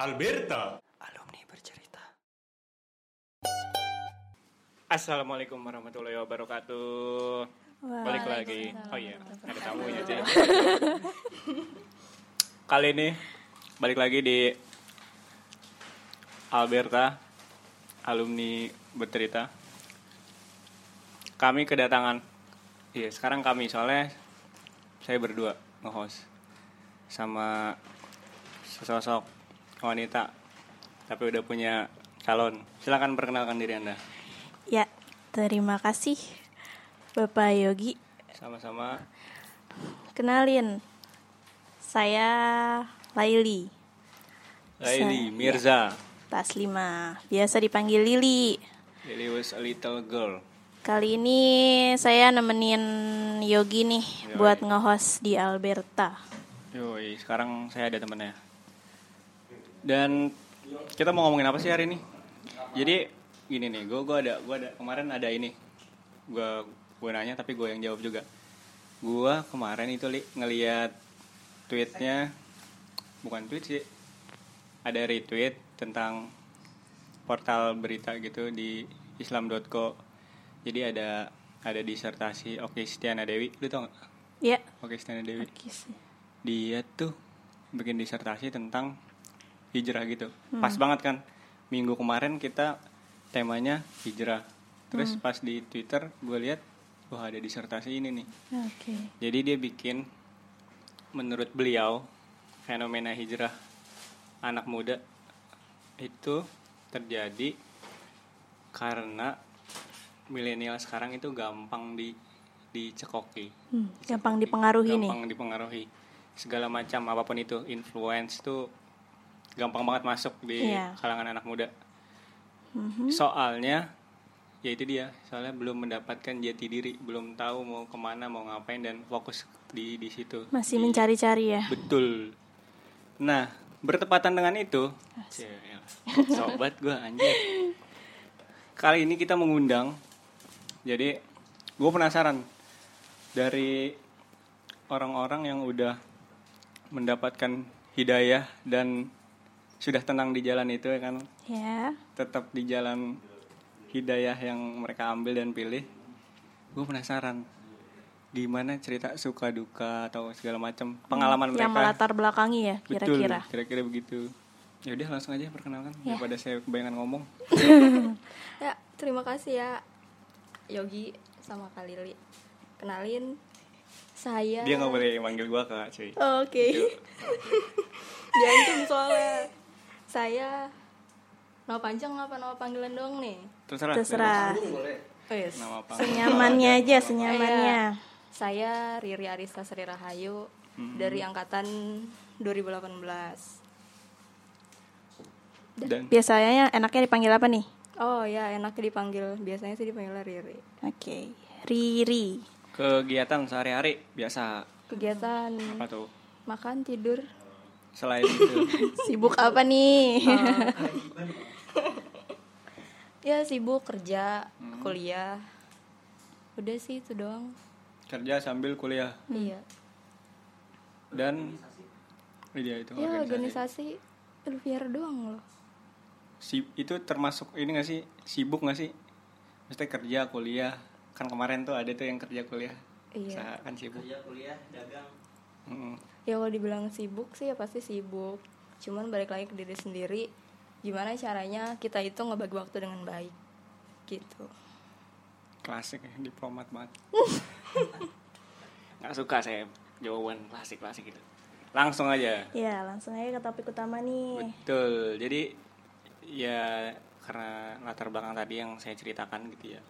Alberta. Alumni bercerita. Assalamualaikum warahmatullahi wabarakatuh. Balik lagi. Oh iya, ada tamunya aja. Kali ini balik lagi di Alberta, alumni bercerita. Kami kedatangan. Iya, sekarang kami soalnya saya berdua nge-host sama sesosok wanita tapi udah punya calon. Silakan perkenalkan diri Anda. Ya, terima kasih Bapak Yogi. Sama-sama Kenalin, saya Laili Laili Saya- Mirza. Taslima, biasa dipanggil Lili. Lily was a little girl. Kali ini saya nemenin Yogi nih Yoi. buat nge-host di Alberta. Yoi, sekarang saya ada temennya. Dan kita mau ngomongin apa sih hari ini? Jadi gini nih, gue gua ada gua ada kemarin ada ini. Gue gue nanya tapi gue yang jawab juga. Gue kemarin itu li ngeliat tweetnya bukan tweet sih. Ada retweet tentang portal berita gitu di islam.co. Jadi ada ada disertasi Oke Stiana Dewi, lu tau gak? Ya, Oke Stiana Dewi oke sih. dia tuh bikin disertasi tentang hijrah gitu. Pas banget kan. Minggu kemarin kita temanya hijrah. Terus pas di Twitter gue lihat wah ada disertasi ini nih. Oke. Jadi dia bikin menurut beliau fenomena hijrah anak muda itu terjadi karena milenial sekarang itu gampang di dicekoki Hmm, gampang dipengaruhi nih. gampang dipengaruhi segala macam apa pun itu influence tuh gampang banget masuk di Iya. kalangan anak muda Mhm. soalnya ya itu dia soalnya belum mendapatkan jati diri belum tahu mau ke mana mau ngapain dan fokus di di situ Masih Di- mencari-cari ya. betul nah bertepatan dengan itu Cielah, sobat gue anjir kali ini kita mengundang jadi gue penasaran dari orang-orang yang udah mendapatkan hidayah dan sudah tenang di jalan itu ya kan Ya. tetap di jalan hidayah yang mereka ambil dan pilih gue penasaran gimana cerita suka duka atau segala macam pengalaman Yang mereka melatar belakangi ya Betul, kira-kira. kira-kira begitu ya udah langsung aja perkenalkan Ya. daripada saya kebanyakan ngomong Ya, terima kasih ya Yogi sama Kak Lili. Kenalin saya dia nggak boleh manggil gua kak cuy Oh, Oke. Diancam soalnya. Saya nama panjang apa nama panggilan doang nih? terserah Terserah. Oh, yes. apa Senyamannya aja, senyamannya. Saya Riri Arista Sri Rahayu dari angkatan 2018. dan Biasanya enaknya dipanggil apa nih? Oh ya, enaknya dipanggil. Biasanya sih dipanggil Riri. Oke. Riri. kegiatan sehari-hari biasa Kegiatan apa tuh makan, tidur. Selain itu Sibuk apa nih? Ya sibuk kerja, kuliah. Udah sih itu doang. kerja sambil kuliah Iya. dan iya itu Ya organisasi organisasi Elvier doang loh. Si, itu termasuk ini gak sih sibuk gak sih mesti kerja kuliah kan kemarin tuh ada tuh yang kerja kuliah Iya. Usaha kan sibuk Mm-mm. Ya kalau dibilang sibuk sih ya pasti sibuk. Cuman balik lagi ke diri sendiri. Gimana caranya kita itu ngebagi waktu dengan baik. Gitu. klasik ya diplomat banget nggak suka saya jawaban klasik klasik gitu langsung aja ya, langsung aja ke topik utama nih. betul jadi ya karena latar belakang tadi yang saya ceritakan gitu ya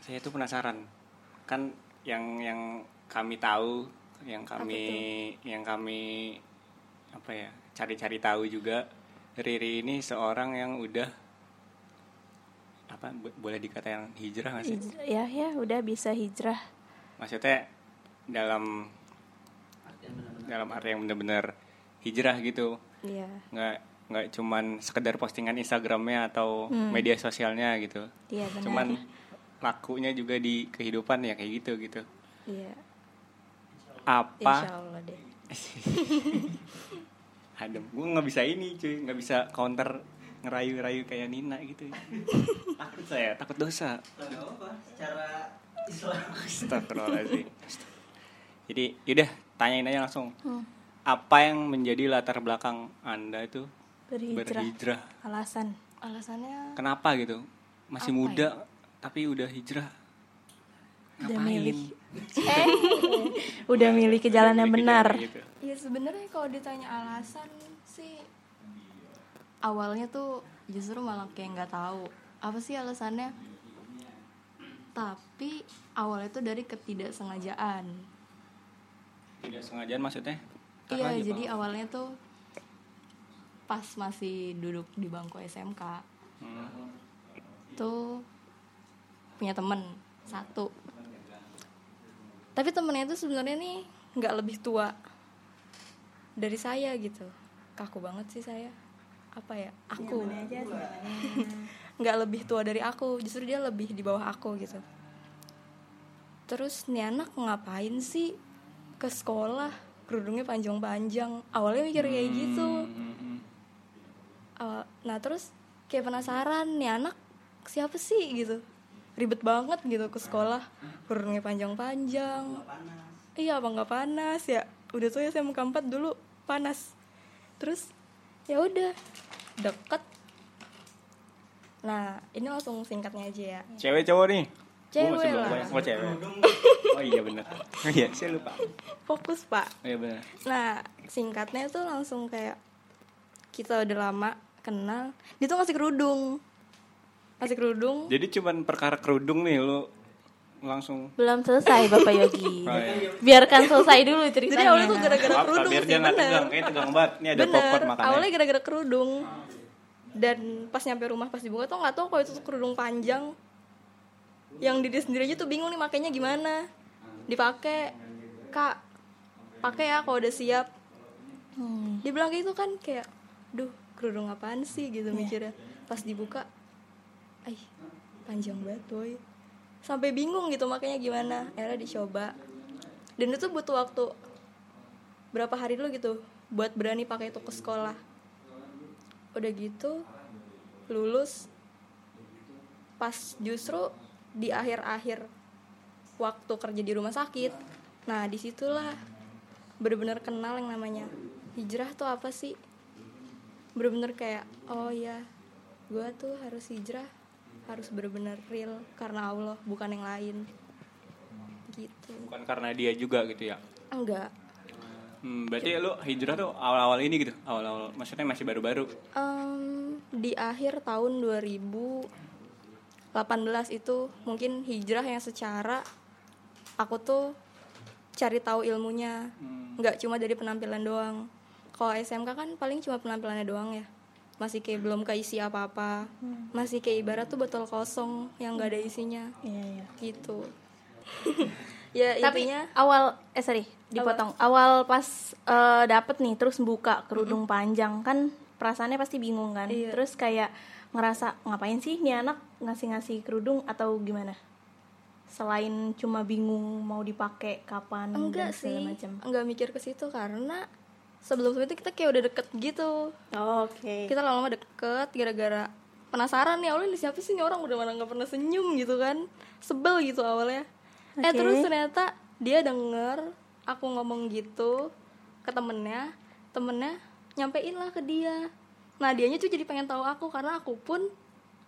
saya tuh penasaran kan yang yang kami tahu yang kami yang kami apa ya cari-cari tahu juga Riri ini seorang yang udah apa bo- boleh dikata yang hijrah nggak sih Hij- ya, ya, udah bisa hijrah. maksudnya dalam dalam arti yang benar-benar hijrah gitu Iya. nggak nggak cuman sekedar postingan Instagramnya atau media sosialnya gitu Iya, benar. cuman lakunya juga di kehidupan ya kayak gitu gitu Iya. Apa Insya Allah deh. adem gue nggak bisa ini cuy nggak bisa counter ngerayu-rayu kayak Nina gitu takut saya takut dosa apa-apa, secara Islam. Astagfirullahaladzim jadi yaudah tanyain aja langsung Hmm. apa yang menjadi latar belakang anda itu Berhijrah. berhijrah Alasan. alasannya kenapa gitu masih Apa muda tapi udah hijrah Udah milih. Eh, udah milih ke jalan yang benar. ya sebenarnya kalau ditanya alasan sih awalnya tuh justru malah kayak nggak tahu. Apa sih alasannya? Tapi awalnya tuh dari ketidaksengajaan. Tidak sengajaan maksudnya iya jadi awalnya tuh pas masih duduk di bangku SMK Hmm. tuh punya temen satu tapi temennya itu sebenarnya nih nggak lebih tua dari saya gitu. Kaku banget sih saya. Apa ya? Aku. Nggak lebih tua dari aku. Justru dia lebih di bawah aku gitu. Terus nih anak ngapain sih ke sekolah? Kerudungnya panjang-panjang. Awalnya mikir kayak gitu. Hmm, hmm. Awal- nah terus kayak penasaran nih anak siapa sih? gitu ribet banget gitu ke sekolah. Kerudungnya panjang-panjang. Iya apa nggak panas? Ya udah tuh ya saya mau empat dulu panas. Terus ya udah deket. Nah ini langsung singkatnya aja ya. Cewek cowok nih? Gua Cewek lah. banyak. oh cewek. Oh iya benar oh iya saya lupa. Fokus pak. Oh iya benar Nah, singkatnya tuh langsung kayak kita udah lama kenal. Dia tuh ngasih kerudung. Ngasih kerudung. jadi cuman perkara kerudung nih lu langsung Belum selesai Bapak Yogi. Oh, iya. Biarkan selesai dulu Jadi ceritanya. awalnya tuh gara-gara kerudung biar sih bener. tegang kayak tegang banget ini ada Bener. popcorn makannya Awalnya gara-gara kerudung. Dan pas nyampe rumah pas dibuka tuh nggak tahu kalau itu tuh kerudung panjang. Yang diri sendiri aja tuh bingung nih makainya gimana. Dipakai, kak, pakai ya kalau udah siap. Hmm. Dia bilang gitu kan kayak, duh kerudung apaan sih gitu mikirnya. Pas dibuka, ay panjang banget boy. Sampai bingung gitu makanya gimana. Akhirnya dicoba. Dan itu butuh waktu berapa hari dulu gitu buat berani pakai itu ke sekolah. Udah gitu lulus pas justru di akhir-akhir waktu kerja di rumah sakit. Nah, di situlah bener-bener kenal yang namanya hijrah tuh apa sih? Bener-bener kayak oh ya, gue tuh harus hijrah, harus bener-bener real karena Allah bukan yang lain. Gitu. bukan karena dia juga gitu ya Enggak. hmm, berarti lu hijrah tuh awal-awal ini gitu awal-awal maksudnya masih baru-baru Em, di akhir tahun 2018 itu mungkin hijrah yang secara aku tuh cari tahu ilmunya Hmm. nggak cuma dari penampilan doang kalau SMK kan paling cuma penampilannya doang ya masih kayak belum keisi apa-apa masih kayak ibarat tuh botol kosong yang nggak ada isinya Iya, iya. gitu ya Tapi intinya awal eh sorry, dipotong. Awal pas eh, dapet nih terus buka kerudung panjang kan perasaannya pasti bingung kan. Iya. Terus kayak ngerasa ngapain sih nih anak ngasih-ngasih kerudung atau gimana? Selain cuma bingung mau dipakai kapan enggak dan segala sih macam. enggak mikir ke situ karena sebelum itu kita kayak udah deket gitu. Oke. kita lama-lama deket gara-gara penasaran nih awalnya ini siapa sih ini orang? Udah mana nggak pernah senyum gitu kan. Sebel gitu awalnya. Eh Oke. terus ternyata dia denger aku ngomong gitu ke temennya. Temennya nyampein lah ke dia. Nah dianya tuh jadi pengen tahu aku karena aku pun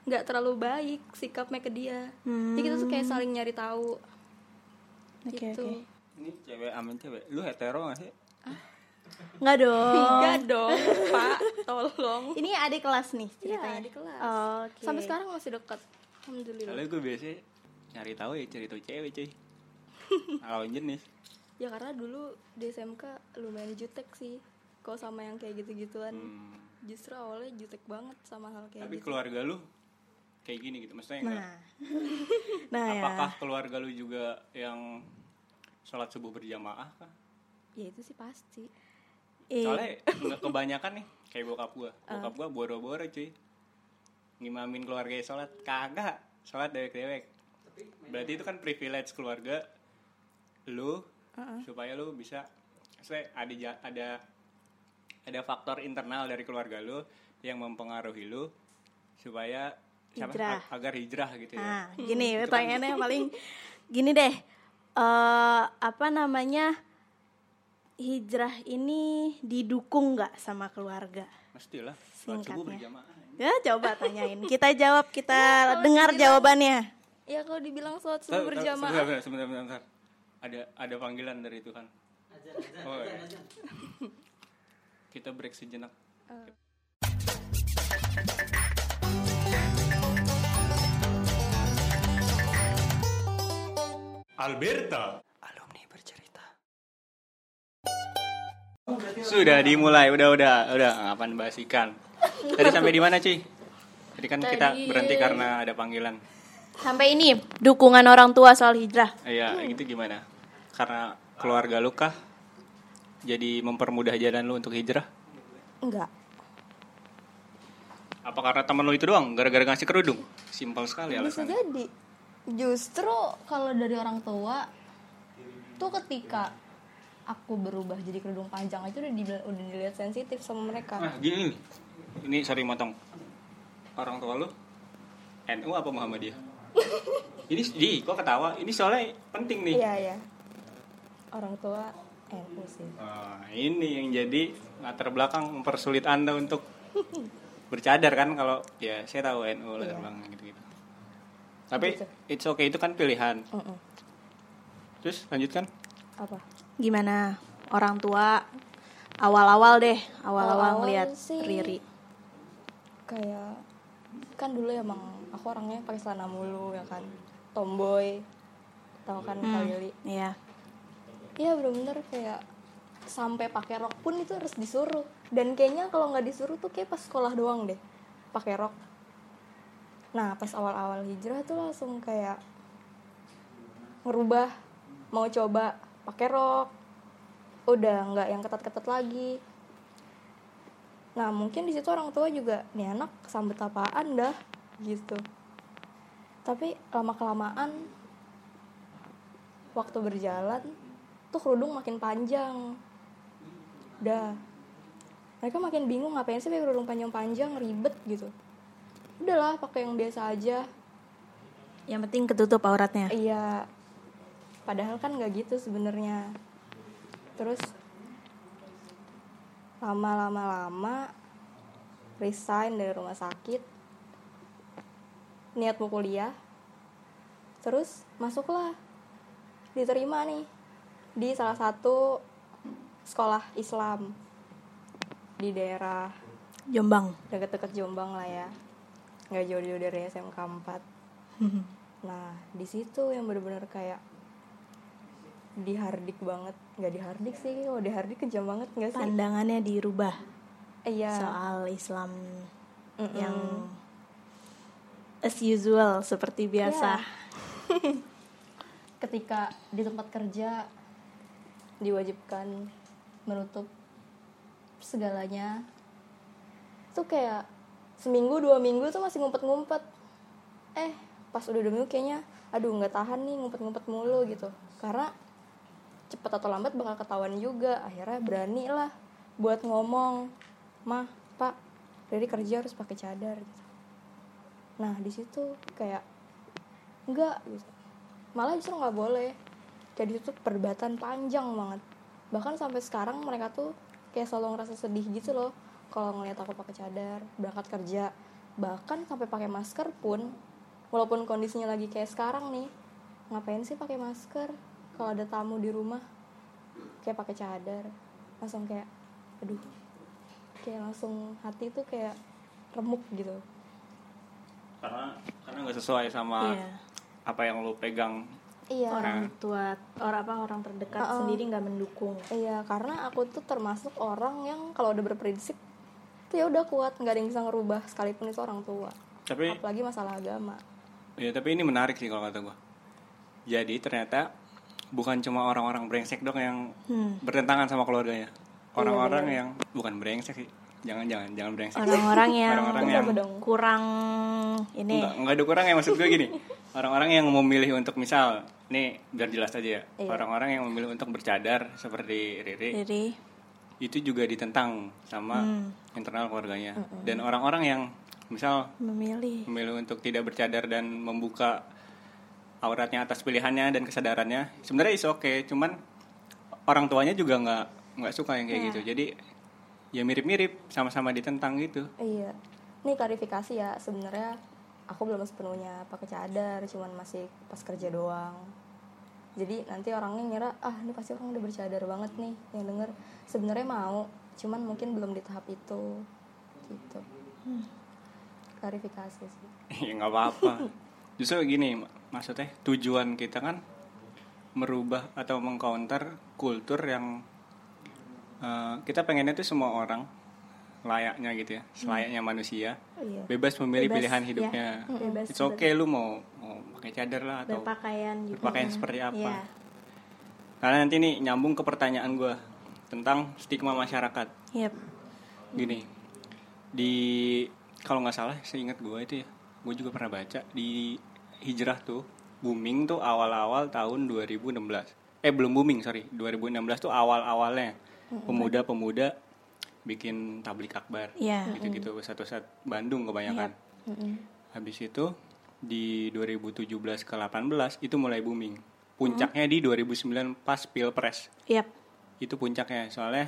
nggak terlalu baik sikapnya ke dia. Jadi kita tuh kayak saling nyari tahu. Oke, gitu. oke. ini cewek amin cewek. Lu hetero gak sih Enggak dong. enggak dong pak tolong Ini adik kelas nih Iya, ceritanya. di kelas. Oke. sampai sekarang masih dekat alhamdulillah Soalnya gue biasa nyari tahu ya cerita cewek cuy lawan jenis Ya karena dulu di SMK lumayan jutek sih Kalau sama yang kayak gitu-gituan Hmm. Justru awalnya jutek banget sama hal kayak tapi gitu keluarga lu kayak gini gitu maksudnya enggak Nah. nah ya. apakah keluarga lu juga yang sholat subuh berjamaah kah Ya itu sih pasti Eh, soalnya nggak kebanyakan nih kayak bokap gua. Bokap gua boro-boro cuy. Ngimamin keluarga sholat. Kagak sholat dewek-dewek. Berarti itu kan privilege keluarga lu supaya lu bisa saya ada ada ada faktor internal dari keluarga lu yang mempengaruhi lu supaya siapa? Hijrah. ag- agar hijrah gitu ya. Nah, gini pertanyaannya paling gini deh. eh apa namanya? Hijrah ini didukung nggak sama keluarga? Mestilah Singkatnya. berjamaah. Ya, coba tanyain. Kita jawab, kita dengar jawabannya. ya kalau dibilang sholat subuh berjamaah Sebentar, sebentar, sebentar, sebentar. Ada ada panggilan dari Tuhan. Azan, Oh, azan. Kita break sejenak. Alberta. Sudah dimulai, udah udah udah ngapain bahas ikan. Tadi sampai di mana, Ci? Tadi kan kita Tadi- berhenti karena ada panggilan. Sampai ini dukungan orang tua soal hijrah. Iya, itu gimana? Karena keluarga lu kah jadi mempermudah jalan lu untuk hijrah? enggak Apa karena temen lu itu doang gara-gara ngasih kerudung? Simpel sekali bisa alasannya. jadi justru kalau dari orang tua tuh ketika aku berubah jadi kerudung panjang aja udah dibilang udah dilihat sensitif sama mereka Nah, gini nih. Ini sorry motong. Orang tua lu NU apa Muhammadiyah? ini di kok ketawa? Ini soalnya penting nih. iya iya orang tua NU sih Nah, ini yang jadi latar belakang mempersulit Anda untuk bercadar kan kalau ya saya tahu NU latar Iya. belakang gitu-gitu. Tapi Gitu. it's okay itu kan pilihan. Mm-mm. Terus lanjutkan. apa Gimana orang tua awal-awal deh, awal-awal ngeliat sih. Riri. kayak kan dulu emang aku orangnya pakai celana mulu ya kan tomboy tahu kan Hmm, Kak Lili Iya. Iya bener-bener kayak sampai pakai rok pun itu harus disuruh dan kayaknya kalau nggak disuruh tuh kayak pas sekolah doang deh pakai rok nah pas awal-awal hijrah tuh langsung kayak ngerubah mau coba pakai rok. Udah nggak yang ketat-ketat lagi. Nah mungkin di situ orang tua juga nih anak sambet apaan dah? Gitu. Tapi lama kelamaan waktu berjalan tuh kerudung makin panjang. Udah mereka makin bingung ngapain sih pakai kerudung panjang-panjang? Ribet gitu. Udahlah pakai yang biasa aja. Yang penting ketutup auratnya. iya padahal kan nggak gitu sebenarnya. Terus lama-lama lama resign dari rumah sakit niat mau kuliah terus masuklah diterima nih di salah satu sekolah Islam di daerah Jombang. deket-deket Jombang lah ya. Nggak jauh-jauh dari SMK 4 nah di situ yang bener-bener kayak dihardik banget. Nggak dihardik sih kalau dihardik kejam banget nggak sih? Pandangannya dirubah. Iya. Soal Islam Mm-mm. yang as usual seperti biasa. Iya. ketika di tempat kerja diwajibkan menutup segalanya. Tuh kayak seminggu dua minggu tuh masih ngumpet-ngumpet. Eh pas udah dua minggu kayaknya aduh nggak tahan nih ngumpet-ngumpet mulu gitu. Karena cepet atau lambat bakal ketahuan juga. Akhirnya berani lah buat ngomong mah pak dari kerja harus pakai cadar gitu. Nah di situ kayak enggak gitu. Malah justru nggak boleh. Jadi itu perdebatan panjang banget. Bahkan sampai sekarang mereka tuh kayak selalu ngerasa sedih gitu loh kalau ngeliat aku pakai cadar berangkat kerja. Bahkan sampai pakai masker pun walaupun kondisinya lagi kayak sekarang nih ngapain sih pakai masker kalau ada tamu di rumah kayak pakai cadar langsung kayak aduh kayak langsung hati tuh kayak remuk gitu Karena karena nggak sesuai sama Iya. apa yang lu pegang. iya Orang tua, orang apa orang terdekat Uh-uh. sendiri nggak mendukung. Iya, karena aku tuh termasuk orang yang kalau udah berprinsip tuh ya udah kuat, nggak ada yang bisa ngerubah sekalipun itu orang tua. Tapi Apalagi masalah agama. ya tapi ini menarik sih kalau kata gua. Jadi ternyata bukan cuma orang-orang brengsek dong yang Hmm. bertentangan sama keluarganya. Orang-orang benar. yang bukan brengsek sih. Jangan jangan jangan brengsek. Orang-orang yang Orang-orang yang dong? kurang ini Enggak, enggak ada kurang ya maksud gue gini. Orang-orang yang memilih untuk misal, nih biar jelas aja ya. Iya. Orang-orang yang memilih untuk bercadar seperti Riri dari itu juga ditentang sama internal keluarganya dan orang-orang yang misal memilih memilih untuk tidak bercadar dan membuka auratnya atas pilihannya dan kesadarannya sebenarnya is oke cuman orang tuanya juga nggak nggak suka yang kayak gitu jadi ya mirip-mirip sama-sama ditentang gitu Iya. Ini klarifikasi ya, sebenarnya aku belum sepenuhnya pakai cadar, cuman masih pas kerja doang. Jadi nanti orangnya ngira, ah ini pasti orang udah bercadar banget nih yang denger. Sebenarnya mau, cuman mungkin belum di tahap itu. Gitu. Klarifikasi sih. ya nggak apa-apa justru gini maksudnya tujuan kita kan merubah atau mengcounter kultur yang eh, kita pengennya tuh semua orang layaknya gitu ya selayaknya manusia Iya. bebas memilih Bebas, pilihan ya. hidupnya Bebas, it's okay lu mau mau pakai cadar lah atau berpakaian juga berpakaian seperti apa Iya. karena nanti nih nyambung ke pertanyaan gue tentang stigma masyarakat Yep. gini di kalau nggak salah seingat gue itu ya gue juga pernah baca di hijrah tuh booming tuh awal-awal tahun 2016 eh belum booming sorry. 2016 tuh awal-awalnya. Pemuda-pemuda bikin tablik akbar. Iya. gitu-gitu satu saat Bandung kebanyakan. Habis itu di 2017 ke 18 itu mulai booming. Puncaknya di 2009 pas pilpres. Yep. itu puncaknya soalnya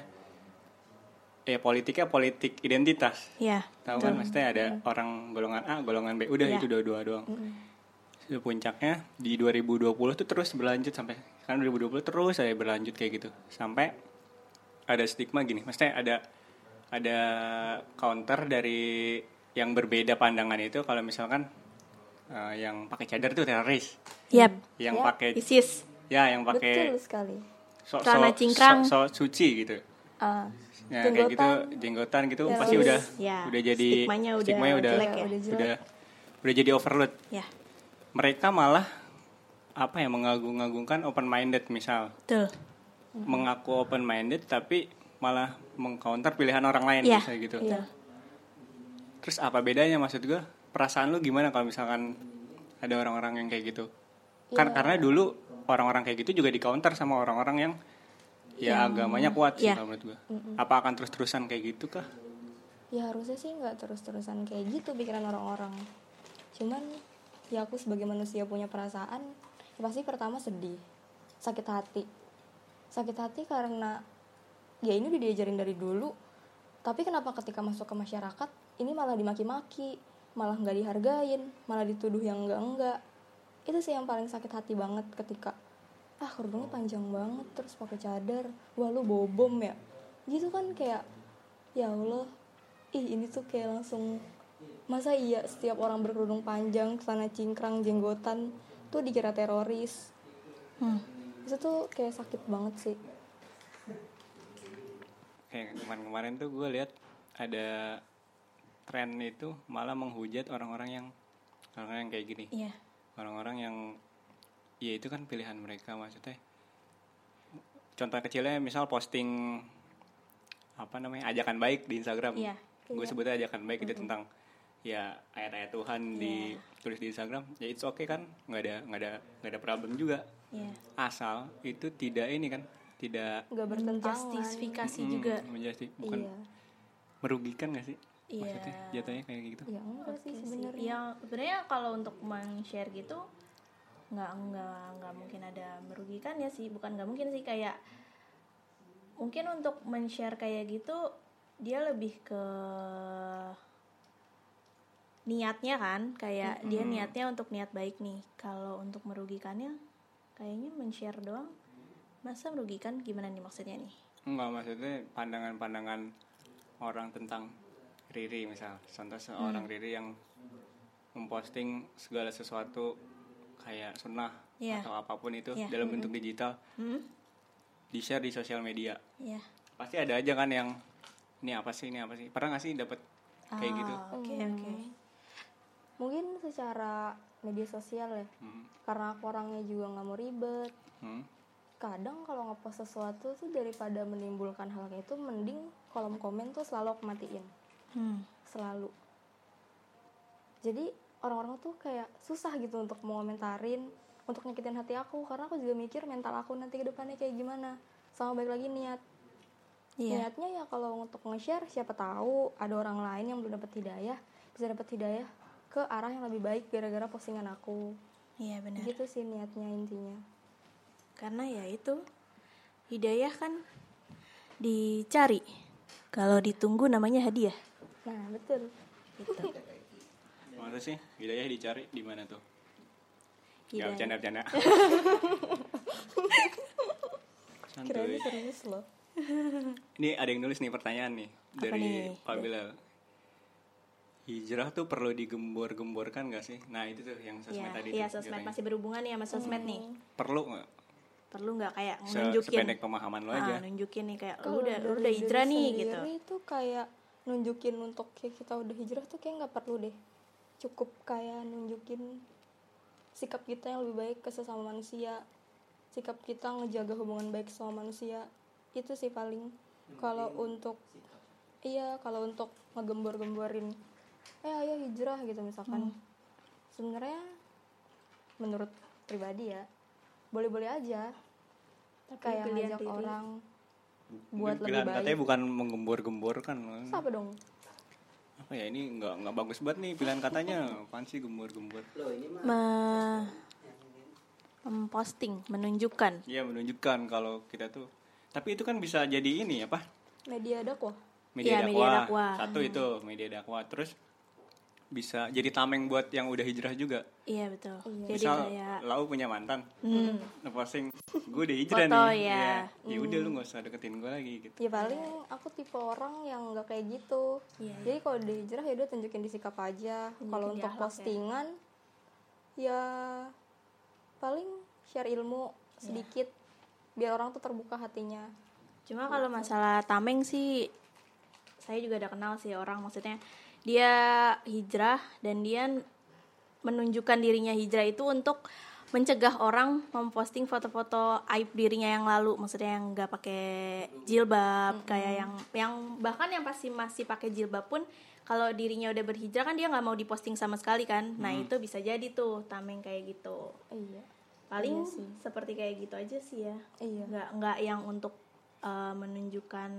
ya politiknya politik identitas. Iya. tahu kan maksudnya ada orang golongan A golongan B udah Iya. itu dua-dua doang. Itu puncaknya di 2020 tuh terus berlanjut sampai kan 2020 terus ada berlanjut kayak gitu sampai ada stigma gini maksudnya ada ada counter dari yang berbeda pandangan itu kalau misalkan eh, yang pakai cadar itu teroris Yep. yang Ya. pakai ISIS. ya yang pakai Betul sekali. so, Celana cingkrang. so, so suci gitu Ah, ya kayak gitu jenggotan gitu Ya, pasti udah ya, udah jadi stigmanya udah stigmanya udah jelek ya. Udah udah jadi overload Ya. Mereka malah apa ya mengagung-agungkan open minded misal Betul. mengaku open minded tapi malah mengcounter pilihan orang lain Iya. misalnya gitu Iya. terus apa bedanya maksud gue perasaan lu gimana kalau misalkan ada orang-orang yang kayak gitu kan Iya. karena dulu orang-orang kayak gitu juga di counter sama orang-orang yang ya agamanya kuat sih Iya. kalau menurut gue apa akan terus-terusan kayak gitu kah Ya harusnya sih nggak terus-terusan kayak gitu pikiran orang-orang. Cuman ya aku sebagai manusia punya perasaan, ya pasti pertama sedih, sakit hati. Sakit hati karena ya ini udah diajarin dari dulu. Tapi kenapa ketika masuk ke masyarakat ini malah dimaki-maki, malah nggak dihargain, malah dituduh yang enggak-enggak. Itu sih yang paling sakit hati banget ketika ah kerudungnya panjang banget terus pakai cadar, wah lu bobom ya. Gitu kan kayak ya Allah ih ini tuh kayak langsung masa iya setiap orang berkerudung panjang celana cingkrang jenggotan tuh dikira teroris Hmm. itu tuh kayak sakit banget sih kayak kemarin-kemarin tuh gue lihat ada tren itu malah menghujat orang-orang yang orang-orang yang kayak gini Iya. orang-orang yang ya itu kan pilihan mereka maksudnya contoh kecilnya misal posting apa namanya ajakan baik di Instagram Iya. gue sebutnya ajakan baik itu tentang ya ayat-ayat Tuhan Iya. ditulis di Instagram ya it's okay kan nggak ada nggak ada nggak ada problem juga Iya. asal itu tidak ini kan tidak nggak bertentangan Justifikasi mm, juga. menjadi bukan iya merugikan gak sih Iya. maksudnya jatuhnya kayak gitu ya enggak sih Oke sih. sebenarnya Ya sebenarnya kalau untuk men-share gitu nggak nggak nggak mungkin ada merugikan ya sih bukan nggak mungkin sih kayak mungkin untuk men-share kayak gitu dia lebih ke niatnya kan kayak dia niatnya untuk niat baik nih. Kalau untuk merugikannya kayaknya men-share doang. Masa merugikan gimana nih maksudnya nih? Enggak maksudnya pandangan-pandangan orang tentang Riri misal. Contoh seorang Riri yang memposting segala sesuatu kayak sunnah Iya. atau apa pun itu Iya. dalam bentuk digital hmm? di share di sosial media. Ya pasti ada aja kan yang ini apa sih ini apa sih? Pernah nggak sih dapat kayak gitu? Ah, oke. Oke mungkin secara media sosial ya Hmm. karena aku orangnya juga nggak mau ribet Hmm. kadang kalau ngepost sesuatu tuh daripada menimbulkan hal kayak itu mending kolom komen tuh selalu aku matiin hmm. selalu jadi orang-orang tuh kayak susah gitu untuk mau komentarin untuk nyakitin hati aku karena aku juga mikir mental aku nanti ke depannya kayak gimana sama baik lagi niat Iya. niatnya ya kalau untuk nge-share siapa tahu ada orang lain yang belum dapat hidayah bisa dapat hidayah ke arah yang lebih baik gara-gara postingan aku Iya benar. gitu sih niatnya intinya Karena ya itu hidayah kan dicari. Kalau ditunggu namanya hadiah. nah betul Gitu. Masa sih hidayah dicari di mana tuh? Ya Hidayah. bercanda-bercanda. Santuy. kirain serius loh Ini ada yang nulis nih pertanyaan nih Apa dari nih? Hijrah tuh perlu digembor-gemborkan gak sih? Nah itu tuh yang sosmed Iya, tadi. iya sosmed masih berhubungan nih sama sosmed nih. Perlu nggak? Perlu nggak kayak Se- nunjukin Sependek pemahaman lo Ah, aja. nunjukin nih kayak lu Kalau udah lu udah hijrah nih gitu. tuh kayak nunjukin untuk kayak kita udah hijrah tuh kayak nggak perlu deh cukup kayak nunjukin sikap kita yang lebih baik ke sesama manusia sikap kita ngejaga hubungan baik sama manusia itu sih paling kalau untuk iya kalau untuk ngegembor-gemborin eh ayo hijrah gitu misalkan sebenarnya menurut pribadi ya boleh-boleh aja Tapi kayak pilihan ngajak diri. orang buat Mungkin lebih pilihan baik katanya bukan menggembor-gemborkan. Terus apa dong Apa ya ini nggak nggak bagus banget nih pilihan katanya. Gembor-gembor? Ini mah Me- memposting, menunjukkan. Iya menunjukkan kalau kita tuh. Tapi itu kan bisa jadi ini apa? media dakwah Media, Iya, dakwah. media dakwah. Satu itu media dakwah. Terus bisa jadi tameng buat yang udah hijrah juga. Iya betul. Jadi Misal kayak lau punya mantan, hmm, ngeposting gue udah hijrah Foto, nih. ya. Iya. Ya udah lu nggak usah deketin gue lagi gitu. ya paling aku tipe orang yang nggak kayak gitu Iya, jadi kalau udah hijrah ya udah tunjukin di sikap aja kalau untuk ya. postingan ya. paling share ilmu sedikit biar orang tuh terbuka hatinya Cuma kalau masalah tameng sih saya juga udah kenal sih orang maksudnya dia hijrah dan dia menunjukkan dirinya hijrah itu untuk mencegah orang memposting foto-foto aib dirinya yang lalu. Maksudnya yang nggak pakai jilbab kayak yang yang bahkan yang pasti masih pakai jilbab pun kalau dirinya udah berhijrah kan dia nggak mau diposting sama sekali kan. Nah itu bisa jadi tuh tameng kayak gitu. Iya. Paling Iya sih. seperti kayak gitu aja sih ya. Iya. Nggak nggak yang untuk uh, menunjukkan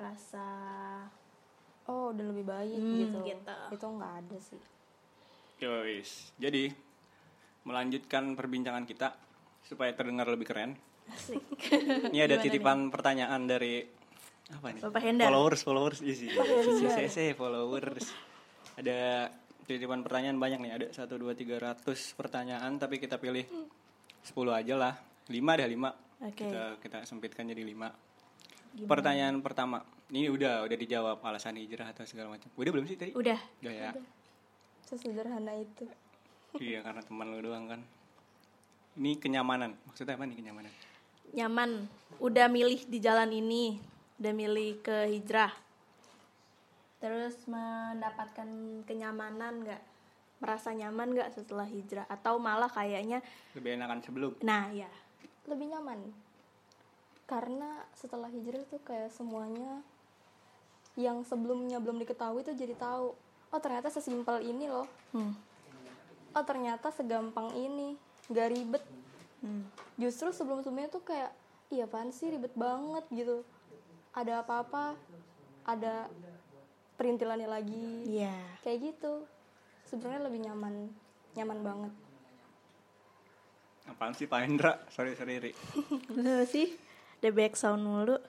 rasa oh udah lebih baik Hmm, gitu gitu. itu nggak ada sih Yois. Jadi melanjutkan perbincangan kita supaya terdengar lebih keren. asik Ini ada Gimana titipan pertanyaan dari apa nih? Bapak Hendar. Followers, followers isi. CCC followers. Ada titipan pertanyaan banyak nih. Ada 1 2 300 pertanyaan tapi kita pilih 10 aja lah. 5 deh 5. Oke. Kita kita sempitkan jadi 5. Pertanyaan pertama. Ini udah udah dijawab alasan hijrah atau segala macam. Udah belum sih tadi? udah Udah ya. sesederhana itu iya karena teman lu doang kan. Ini kenyamanan. Maksudnya apa nih kenyamanan? nyaman udah milih di jalan ini udah milih ke hijrah terus mendapatkan kenyamanan nggak merasa nyaman nggak setelah hijrah atau malah kayaknya Lebih enakan sebelum. nah ya lebih nyaman karena setelah hijrah tuh kayak semuanya yang sebelumnya belum diketahui tuh jadi tahu oh ternyata sesimpel ini loh hmm. oh ternyata segampang ini gak ribet Hmm. justru sebelum sebelumnya tuh kayak iya apaan sih ribet banget gitu ada apa-apa ada perintilannya lagi Iya. kayak gitu sebenarnya lebih nyaman nyaman banget Apaan sih Pak Hendra? Sorry, sorry, Ri. Lu sih the back sound mulu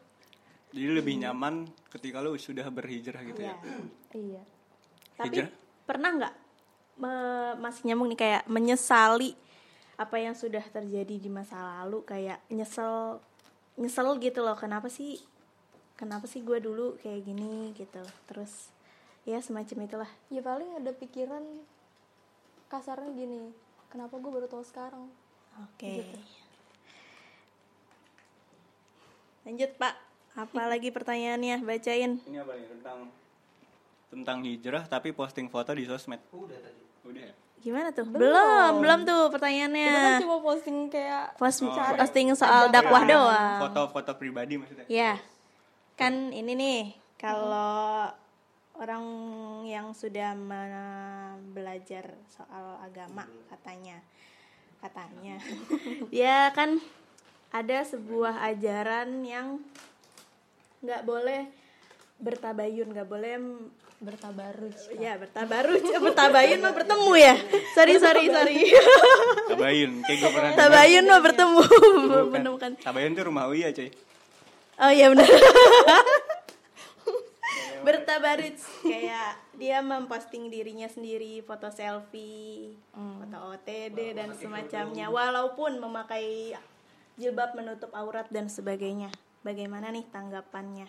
Jadi lebih nyaman ketika lu sudah berhijrah gitu ya. iya Tapi Hijrah? pernah nggak me- masih nyambung nih kayak menyesali apa yang sudah terjadi di masa lalu? Kayak nyesel nyesel gitu loh kenapa sih kenapa sih gue dulu kayak gini gitu? Terus ya semacam itulah. Ya paling ada pikiran kasarnya gini kenapa gue baru tahu sekarang? Oke. Lanjut pak apa lagi pertanyaannya bacain Ini apa nih tentang tentang hijrah tapi posting foto di sosmed. udah tadi. Udah ya? gimana tuh belum belum tuh kita kan pertanyaannya cuma posting kayak Post, Oh. posting soal dakwah Ya, doang Foto-foto pribadi maksudnya. Ya, kan ini nih kalau orang yang sudah belajar soal agama katanya, katanya, dia kan ada sebuah ajaran yang nggak boleh bertabayun nggak boleh bertabaruj ya bertabaruj. Bertabayun mah bertemu ya. Sorry sorry sorry. Tabayun, kayak gue pernah tabayun mah bertemu. Bukan. menemukan. Tabayun tuh rumah Uya cuy. Oh iya benar bertabaruj. Kayak dia memposting dirinya sendiri foto selfie foto OTD dan semacamnya. walaupun memakai jilbab menutup aurat dan sebagainya bagaimana nih tanggapannya?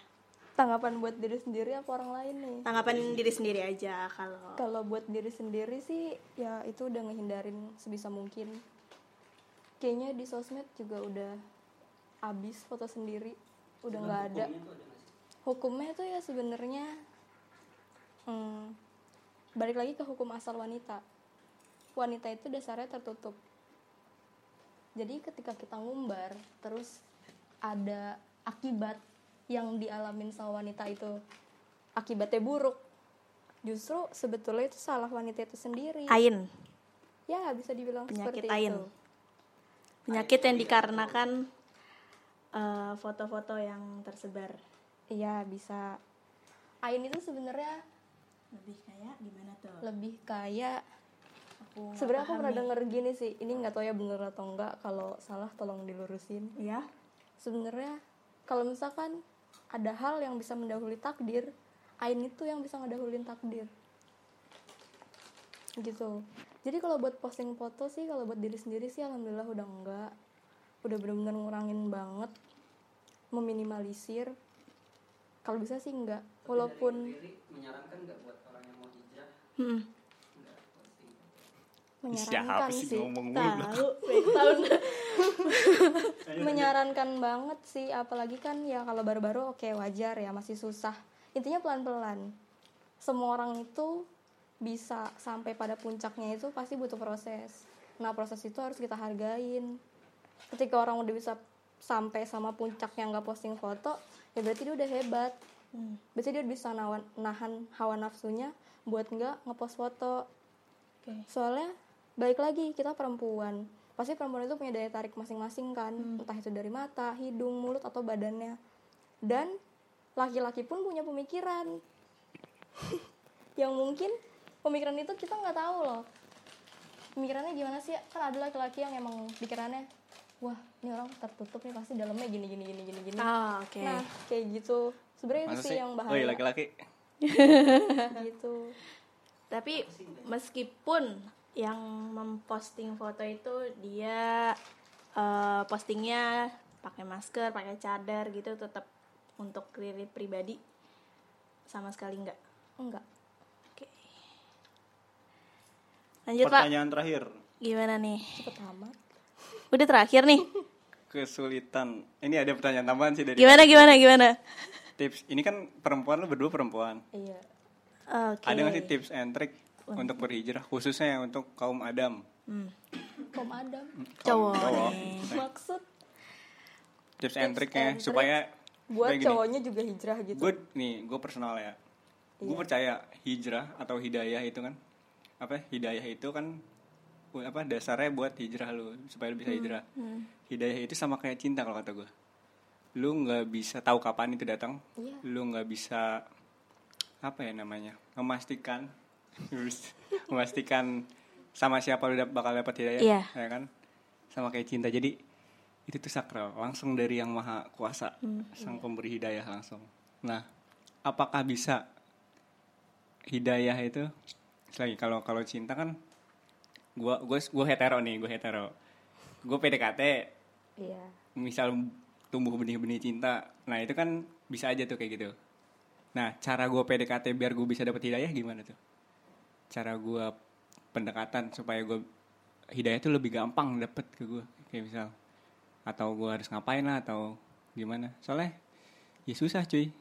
Tanggapan buat diri sendiri apa orang lain nih? Tanggapan diri sendiri aja kalau kalau buat diri sendiri sih ya itu udah ngehindarin sebisa mungkin. Kayaknya di sosmed juga udah abis foto sendiri. Udah nggak ada. hukumnya tuh ya sebenarnya hmm, balik lagi ke hukum asal wanita. Wanita itu dasarnya tertutup. Jadi ketika kita ngumbar terus ada akibat yang dialamin sama wanita itu. Akibatnya buruk. Justru sebetulnya itu salah wanita itu sendiri. Ain. Ya bisa dibilang Penyakit seperti ain. itu. Penyakit yang dikarenakan eh, foto-foto yang tersebar. Iya bisa. Ain itu sebenarnya lebih kayak gimana tuh? lebih kayak sebenarnya aku pernah denger gini sih. Ini nggak tahu ya bener atau enggak kalau salah tolong dilurusin. Ya sebenarnya kalau misalkan ada hal yang bisa mendahului takdir ain itu yang bisa ngedahulin takdir. Gitu. Jadi kalau buat posting foto sih kalau buat diri sendiri sih alhamdulillah udah enggak. Udah bener-bener ngurangin banget meminimalisir. Kalau bisa sih enggak walaupun menyarankan buat orang yang mau hijrah? Hmm. Menyarankan sih sih? tahu tahun. Menyarankan banget sih apalagi kan ya kalau baru-baru oke wajar ya masih susah. Intinya pelan-pelan. Semua orang itu bisa sampai pada puncaknya itu pasti butuh proses. Nah proses itu harus kita hargain. Ketika orang udah bisa sampai sama puncaknya nggak posting foto ya berarti dia udah hebat. Hmm. berarti dia bisa nawan, nahan hawa nafsunya buat nggak ngepost foto. Oke. soalnya balik lagi kita perempuan. Pasti perempuan itu punya daya tarik masing-masing kan. Entah itu dari mata hidung mulut atau badannya. Dan laki-laki pun punya pemikiran. Yang mungkin pemikiran itu kita nggak tahu loh. Pemikirannya gimana sih? Kan ada laki-laki yang emang pikirannya wah ini orang tertutup nih pasti dalamnya gini gini gini gini gini. Ah, oke. Nah kayak gitu. Sebenarnya itu sih yang bahaya. laki-laki. Gitu. Tapi meskipun yang memposting foto itu dia eh, postingnya pakai masker pakai cadar gitu tetap untuk diri pribadi sama sekali enggak enggak oke. Lanjut pak. Pertanyaan terakhir. Gimana nih? Cepet amat. Udah terakhir nih. Kesulitan. Ini ada pertanyaan tambahan sih dari gimana gimana gimana? Tips. Ini kan perempuan lu berdua perempuan. Iya. Oke. Ada nggak sih tips and trick Untuk berhijrah Khususnya untuk kaum Adam. Hmm, kom adam? Kaum cowok. Nih maksud? Tips and and Supaya buat kayak gini. cowoknya juga hijrah gitu. Gue nih gue personal ya. Gue Iya. percaya hijrah atau hidayah itu kan apa hidayah itu kan apa dasarnya buat hijrah lu supaya lu bisa hijrah. hidayah itu sama kayak cinta kalau kata gue lu nggak bisa tahu kapan itu datang. Iya. lu nggak bisa apa ya namanya memastikan memastikan sama siapa lu bakal dapat hidayah Iya. ya kan? Sama kayak cinta. Jadi itu tuh sakral langsung dari yang maha kuasa sang pemberi hidayah langsung. Nah apakah bisa hidayah itu? Lagi kalau kalau cinta kan gua gue gue hetero nih gue hetero. Gue PDKT iya. misal tumbuh benih-benih cinta nah itu kan bisa aja tuh kayak gitu. Nah cara gue PDKT biar gue bisa dapet hidayah gimana tuh cara gue pendekatan supaya gue hidayah itu lebih gampang dapet ke gue kayak misal. Atau gue harus ngapain lah atau gimana. Soalnya ya susah cuy.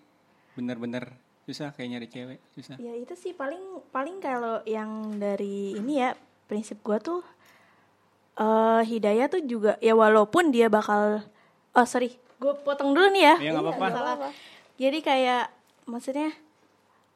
Bener-bener susah kayak nyari cewek susah. Ya itu sih paling paling kalau yang dari ini ya prinsip gua tuh eh hidayah tuh juga ya walaupun dia bakal oh sorry gue potong dulu nih ya. Iya, nggak apa-apa. salah. jadi kayak maksudnya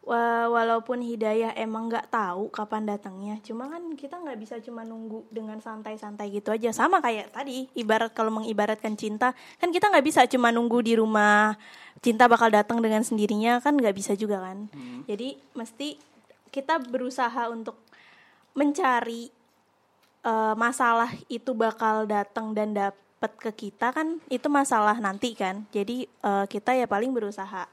walaupun hidayah emang nggak tahu kapan datangnya cuma kan kita nggak bisa cuma nunggu dengan santai-santai gitu aja. Sama kayak tadi ibarat kalau mengibaratkan cinta kan kita nggak bisa cuma nunggu di rumah cinta bakal datang dengan sendirinya kan nggak bisa juga kan. Jadi mesti kita berusaha untuk mencari eh, masalah itu bakal datang dan dapat ke kita kan itu masalah nanti kan. Jadi eh, kita ya paling berusaha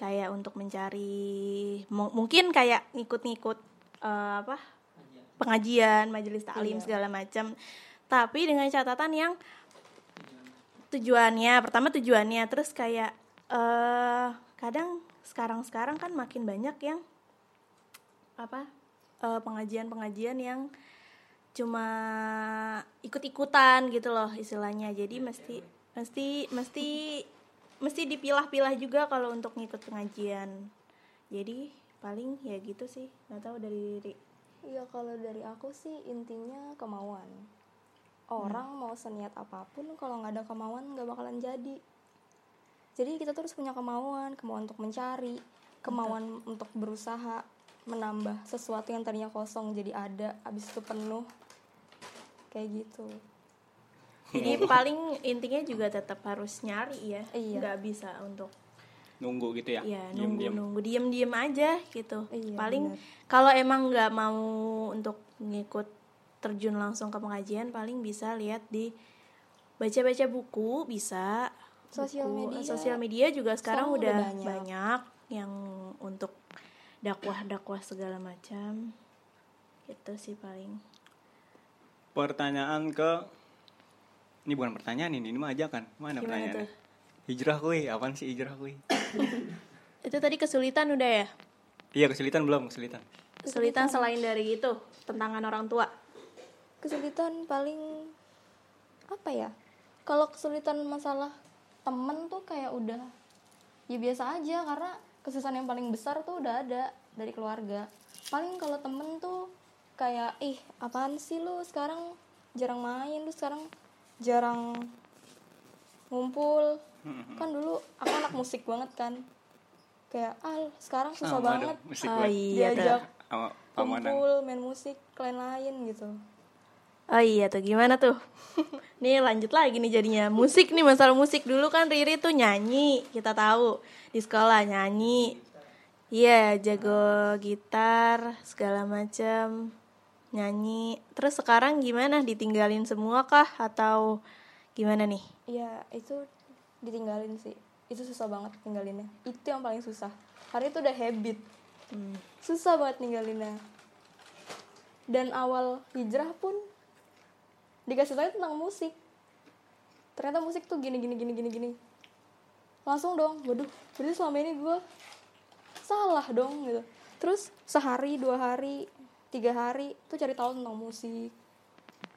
kayak untuk mencari mu- mungkin kayak ngikut-ngikut eh, apa pengajian majelis taklim segala macam. Tapi dengan catatan yang tujuannya pertama tujuannya terus kayak eh kadang sekarang-sekarang kan makin banyak yang apa eh, pengajian-pengajian yang cuma ikut-ikutan gitu loh istilahnya. Jadi mesti mesti mesti mesti dipilah-pilah juga kalau untuk ngikut pengajian jadi paling ya gitu sih nggak tahu dari Riri Iya kalau dari aku sih intinya kemauan. Orang mau seniat apa pun kalau nggak ada kemauan nggak bakalan jadi. Jadi kita terus punya kemauan, kemauan untuk mencari, kemauan untuk berusaha menambah sesuatu yang tadinya kosong jadi ada, abis itu penuh. Kayak gitu. Jadi paling intinya juga tetap harus nyari ya Iya. nggak bisa untuk nunggu gitu ya ya Diem, nunggu diem. nunggu diem diem aja gitu Iya, paling kalau emang nggak mau untuk ngikut terjun langsung ke pengajian paling bisa lihat di baca baca buku bisa Sosial Buku- media. sosial media juga sekarang, udah, udah banyak. banyak. yang untuk dakwah dakwah segala macam gitu sih paling pertanyaan ke ini bukan pertanyaan ini ini mah ajakan. Mana Gimana pertanyaannya. tuh? hijrah kuy apaan sih hijrah kuy itu tadi kesulitan udah ya? Iya kesulitan belum kesulitan. Kesulitan selain dari itu tentangan orang tua? Kesulitan paling apa ya? Kalau kesulitan masalah temen tuh kayak udah ya biasa aja karena kesusahan yang paling besar tuh udah ada dari keluarga. Paling kalau temen tuh kayak ih apaan sih lu? Sekarang jarang main lu sekarang jarang ngumpul. Kan dulu aku anak musik banget kan. Kayak ah sekarang susah banget. oh banget. iya tuh diajak kumpul main musik lain-lain gitu. Oh iya tuh gimana tuh? nih lanjut lagi nih jadinya. Musik nih masalah musik. Dulu kan Riri tuh nyanyi kita tahu. Di sekolah nyanyi. Iya jago gitar segala macam nyanyi. Terus sekarang gimana? Ditinggalin semua kah? Atau gimana nih? Iya itu ditinggalin sih. Itu susah banget tinggalinnya itu yang paling susah. Karena itu udah habit. Hmm. susah banget ninggalinnya. Dan awal hijrah pun dikasih tahu tentang musik. Ternyata musik tuh gini gini gini gini gini. Langsung dong waduh berarti selama ini gue salah dong gitu. Terus sehari dua hari tiga hari tuh cari tahu tentang musik.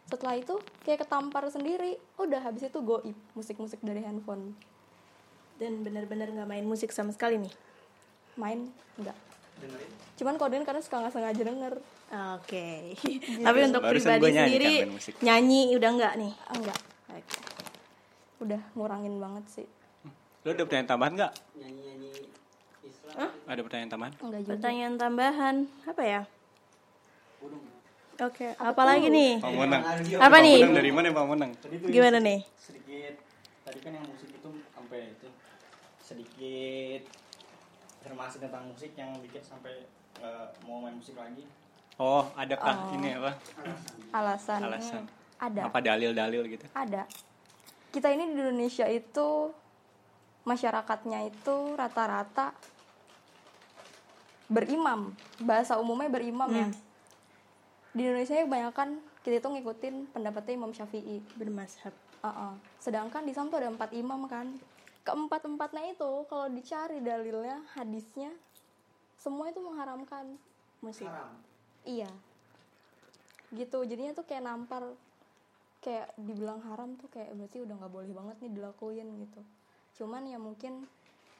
Setelah itu kayak ketampar sendiri. Udah habis itu goib musik-musik dari handphone. Dan benar-benar nggak main musik sama sekali nih. main enggak dengerin? Cuman kalau denger karena suka nggak sengaja denger. Oke. Tapi untuk Barusan pribadi gua nyanyi kan sendiri nyanyi udah nggak nih? enggak Oke. udah ngurangin banget sih. Lo ada pertanyaan tambahan nggak? Nyanyi nyanyi Islam. Hah? ada pertanyaan tambahan? Enggak juga. Pertanyaan tambahan apa ya? Oke, apalagi nih? pamunang Apa nih? Dari mana tuh Gimana nih? sedikit tadi kan yang musik itu sampai itu sedikit informasi tentang musik yang bikin sampai nggak mau main musik lagi. Oh adakah Oh. ini apa? Alasan. Alasan. ada. Apa dalil-dalil gitu? Ada. Kita ini di Indonesia itu masyarakatnya itu rata-rata berimam. Bahasa umumnya berimam ya di Indonesia kebanyakan kita itu ngikutin pendapatnya Imam Syafi'i Bermazhab. Uh-uh. Sedangkan di Islam tuh ada empat imam kan. Keempat empatnya itu kalau dicari dalilnya, hadisnya, semua itu mengharamkan Musik. haram Iya. Gitu. Jadinya tuh kayak nampar kayak dibilang haram tuh kayak berarti udah nggak boleh banget nih dilakuin gitu. Cuman ya mungkin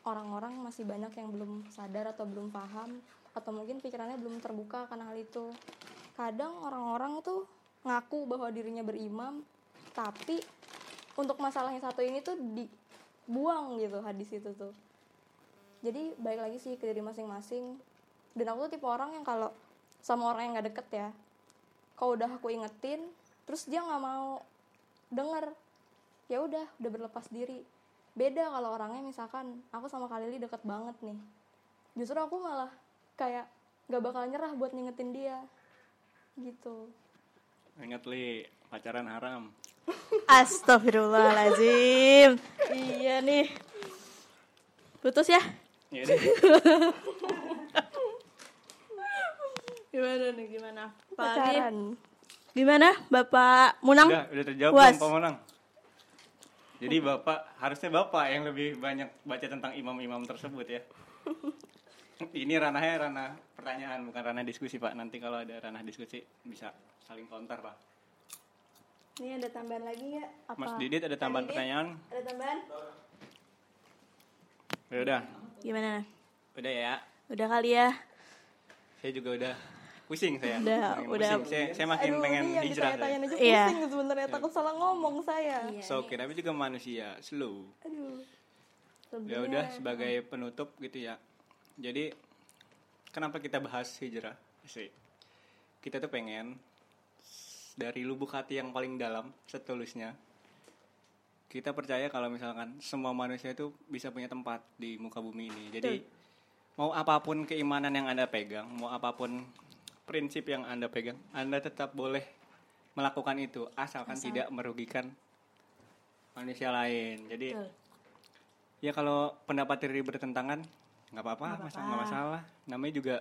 orang-orang masih banyak yang belum sadar atau belum paham atau mungkin pikirannya belum terbuka karena hal itu. Kadang orang-orang tuh ngaku bahwa dirinya berimam tapi untuk masalah yang satu ini tuh dibuang gitu hadis itu tuh. jadi baik lagi sih ke diri masing-masing. Dan aku tuh tipe orang yang kalau sama orang yang nggak deket ya kalau udah aku ingetin terus dia nggak mau denger ya udah udah berlepas diri. Beda kalau orangnya misalkan aku sama Kalili deket banget nih. Justru aku malah kayak nggak bakal nyerah buat ngingetin dia gitu Ingat li, pacaran haram. Astagfirullahaladzim. iya nih. Putus ya? Ya deh. Gimana nih gimana? Pak pacaran Gimana Bapak Munang? Udah, udah terjawab belum Pak Monang? Jadi Bapak, harusnya Bapak yang lebih banyak baca tentang imam-imam tersebut ya. Ini ranahnya ranah pertanyaan, bukan ranah diskusi Pak. Nanti kalau ada ranah diskusi bisa saling counter Pak. ini ada tambahan lagi nggak apa Mas Didit ada tambahan pertanyaan? ada tambahan Ya udah, Gimana? udah ya. Udah kali ya? Saya juga udah pusing saya. Udah, Makin udah. pusing. Saya, saya makin Aduh, pengen ini yang hijrah. saya. aja Iya. pusing sebenarnya takut salah ngomong saya So, oke, tapi juga manusia, slow. aduh Ya udah sebagai penutup gitu ya. Jadi kenapa kita bahas hijrah? Sih. Kita tuh pengen dari lubuk hati yang paling dalam, setulusnya. Kita percaya kalau misalkan semua manusia itu bisa punya tempat di muka bumi ini. Jadi mau apa pun keimanan yang Anda pegang, mau apa pun prinsip yang Anda pegang, Anda tetap boleh melakukan itu asalkan tidak merugikan manusia lain. Jadi Betul. Ya kalau pendapat diri bertentangan nggak apa-apa, masa nggak masalah. Namanya juga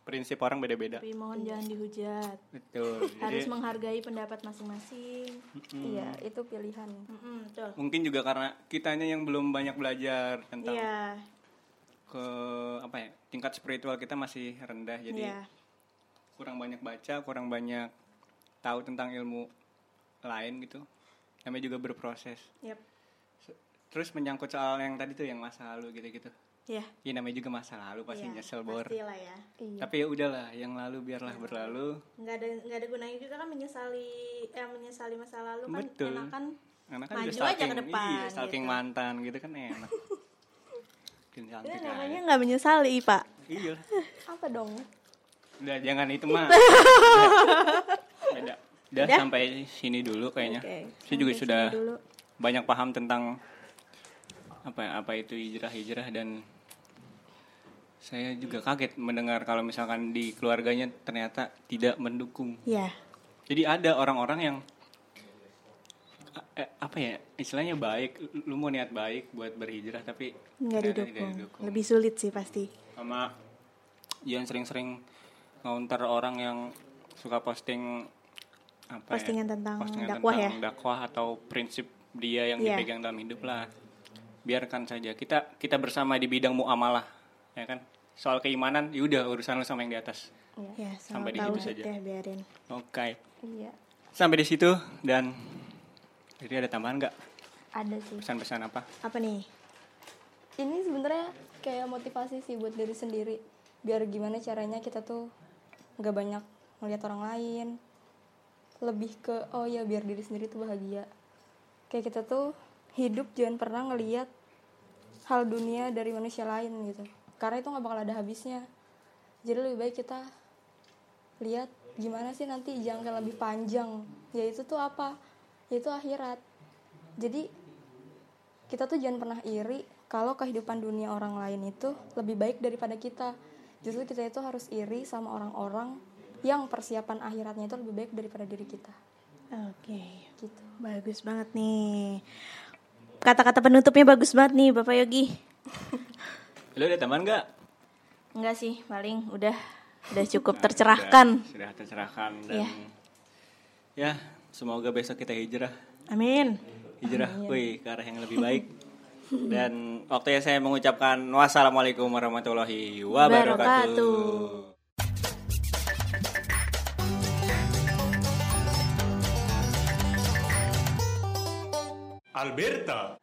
prinsip orang beda-beda. Tapi mohon jangan dihujat. Betul. Harus Jadi menghargai pendapat masing-masing. iya itu pilihan Mm-mm, betul. mungkin juga karena kitanya yang belum banyak belajar tentang Iya. ke apa ya tingkat spiritual kita masih rendah. Jadi Iya. kurang banyak baca, kurang banyak tahu tentang ilmu lain gitu. Namanya juga berproses. Yap. Terus menyangkut soal yang tadi tuh yang masa lalu gitu-gitu. Iya. Ya namanya juga masa lalu pasti Iya, nyesel bor. Pastilah ya. iya Tapi ya udahlah, yang lalu biarlah berlalu. nggak ada nggak ada gunanya juga kan menyesali eh menyesali masa lalu kan Betul. enakan Karena kan Maju juga aja ke depan, iya, stalking gitu. mantan gitu kan enak. Itu namanya nggak menyesali pak Iya. apa dong Udah jangan itu mah. Beda. Udah Udah? sampai sini dulu kayaknya. Oke, Saya juga sudah dulu. banyak paham tentang apa ya, apa itu hijrah-hijrah dan saya juga kaget mendengar kalau misalkan di keluarganya ternyata tidak mendukung. ya Jadi ada orang-orang yang eh, apa ya istilahnya baik, lu mau niat baik buat berhijrah tapi nggak didukung. didukung. lebih sulit sih pasti sama jangan sering-sering counter orang yang suka posting apa Postingan ya, tentang postingan dakwah tentang ya? dakwah atau prinsip dia yang Iya. dipegang dalam hidup lah biarkan saja. Kita kita bersama di bidang muamalah ya kan? Soal keimanan yaudah urusan lu sama yang di atas. Ya Sampai di situ saja. biarin. Oke. Iya. Sampai di situ dan jadi ada tambahan nggak? Ada sih. Pesan-pesan apa? Apa nih? Ini sebenarnya kayak motivasi sih buat diri sendiri. Biar gimana caranya kita tuh nggak banyak melihat orang lain. Lebih ke oh ya biar diri sendiri tuh bahagia. Kayak kita tuh hidup jangan pernah ngelihat hal dunia dari manusia lain gitu. Karena itu nggak bakal ada habisnya. Jadi lebih baik kita lihat gimana sih nanti jangka lebih panjang. Yaitu tuh apa? Yaitu akhirat. Jadi kita tuh jangan pernah iri kalau kehidupan dunia orang lain itu lebih baik daripada kita. Justru kita itu harus iri sama orang-orang yang persiapan akhiratnya itu lebih baik daripada diri kita. Oke. Gitu. Bagus banget nih kata-kata penutupnya bagus banget nih bapak Yogi. Lu ada tambahan nggak? Enggak sih paling udah udah cukup tercerahkan. Sudah, sudah tercerahkan dan Iya. ya semoga besok kita hijrah. Amin. Hijrah wih ke arah yang lebih baik. Dan waktunya saya mengucapkan wassalamualaikum warahmatullahi wabarakatuh. Wabarakatuh. Alberta.